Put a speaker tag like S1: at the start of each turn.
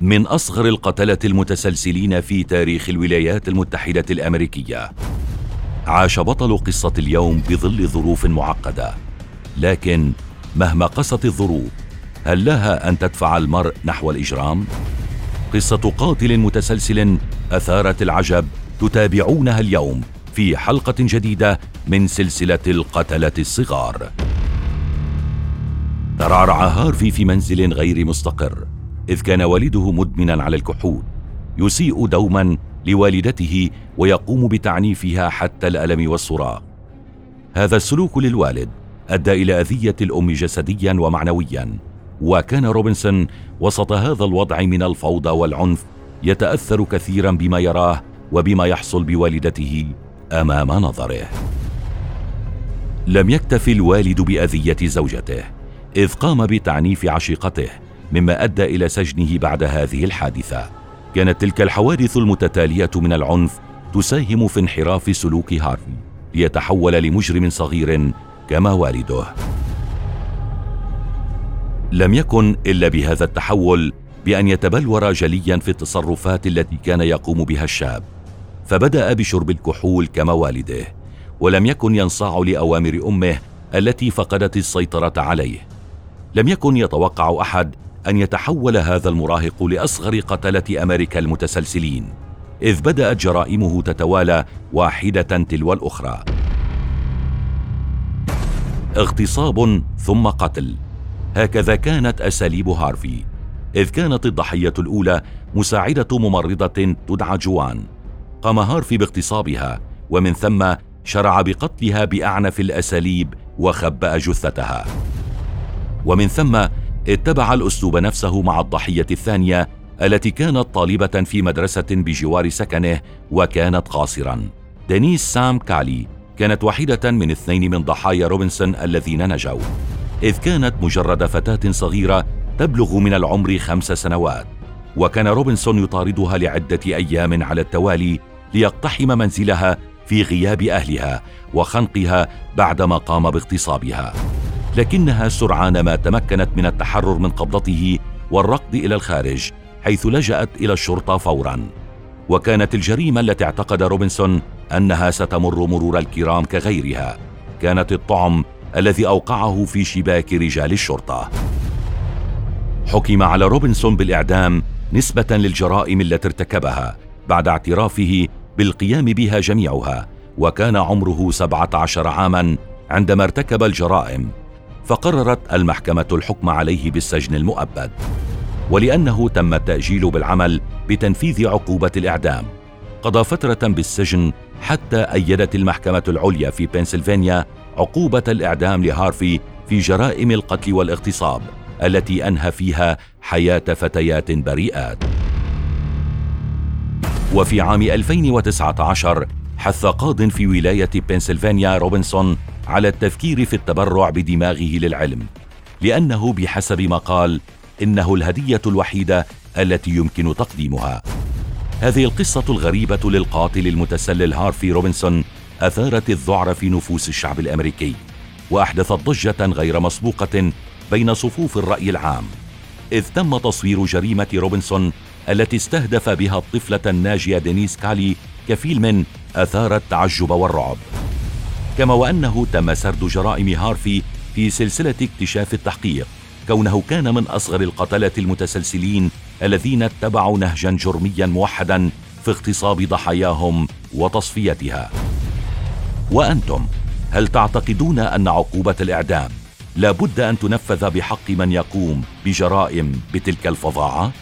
S1: من أصغر القتلة المتسلسلين في تاريخ الولايات المتحدة الأمريكية. عاش بطل قصة اليوم بظل ظروف معقدة. لكن مهما قست الظروف هل لها أن تدفع المرء نحو الإجرام؟ قصة قاتل متسلسل أثارت العجب تتابعونها اليوم في حلقة جديدة من سلسلة القتلة الصغار. ترعرع هارفي في منزل غير مستقر. إذ كان والده مدمنا على الكحول يسيء دوما لوالدته ويقوم بتعنيفها حتى الألم والصراخ. هذا السلوك للوالد أدى إلى أذية الأم جسديا ومعنويا وكان روبنسون وسط هذا الوضع من الفوضى والعنف يتأثر كثيرا بما يراه وبما يحصل بوالدته أمام نظره. لم يكتف الوالد بأذية زوجته إذ قام بتعنيف عشيقته مما أدى إلى سجنه بعد هذه الحادثة. كانت تلك الحوادث المتتالية من العنف تساهم في انحراف سلوك هارفي ليتحول لمجرم صغير كما والده. لم يكن إلا بهذا التحول بأن يتبلور جليا في التصرفات التي كان يقوم بها الشاب فبدأ بشرب الكحول كما والده ولم يكن ينصاع لأوامر أمه التي فقدت السيطرة عليه. لم يكن يتوقع أحد أن يتحول هذا المراهق لأصغر قتلة أمريكا المتسلسلين إذ بدأت جرائمه تتوالى واحدة تلو الأخرى. اغتصاب ثم قتل. هكذا كانت أساليب هارفي إذ كانت الضحية الأولى مساعدة ممرضة تدعى جوان. قام هارفي باغتصابها ومن ثم شرع بقتلها بأعنف الأساليب وخبأ جثتها. ومن ثم اتبع الأسلوب نفسه مع الضحية الثانية التي كانت طالبة في مدرسة بجوار سكنه وكانت قاصرا. دينيس سام كالي كانت واحدة من اثنين من ضحايا روبنسون الذين نجوا. إذ كانت مجرد فتاة صغيرة تبلغ من العمر خمس سنوات وكان روبنسون يطاردها لعدة أيام على التوالي ليقتحم منزلها في غياب أهلها وخنقها بعدما قام باغتصابها. لكنها سرعان ما تمكنت من التحرر من قبضته والركض إلى الخارج حيث لجأت إلى الشرطة فورا. وكانت الجريمة التي اعتقد روبنسون أنها ستمر مرور الكرام كغيرها. كانت الطعم الذي أوقعه في شباك رجال الشرطة. حكم على روبنسون بالإعدام نسبة للجرائم التي ارتكبها بعد اعترافه بالقيام بها جميعها وكان عمره 17 عاما عندما ارتكب الجرائم. فقررت المحكمة الحكم عليه بالسجن المؤبد ولأنه تم التأجيل بالعمل بتنفيذ عقوبة الإعدام. قضى فترة بالسجن حتى أيدت المحكمة العليا في بنسلفانيا عقوبة الإعدام لهارفي في جرائم القتل والاغتصاب التي أنهى فيها حياة فتيات بريئات. وفي عام 2019 حث قاض في ولاية بنسلفانيا روبنسون على التفكير في التبرع بدماغه للعلم لأنه بحسب ما قال إنه الهدية الوحيدة التي يمكن تقديمها. هذه القصة الغريبة للقاتل المتسلل هارفي روبنسون أثارت الذعر في نفوس الشعب الأمريكي وأحدثت ضجة غير مسبوقة بين صفوف الرأي العام. إذ تم تصوير جريمة روبنسون التي استهدف بها الطفلة الناجية دينيس كالي كفيلم أثار التعجب والرعب. كما وأنه تم سرد جرائم هارفي في سلسلة اكتشاف التحقيق كونه كان من أصغر القتلة المتسلسلين الذين اتبعوا نهجا جرميا موحدا في اغتصاب ضحاياهم وتصفيتها. وأنتم هل تعتقدون أن عقوبة الإعدام لا بد أن تنفذ بحق من يقوم بجرائم بتلك الفظاعة؟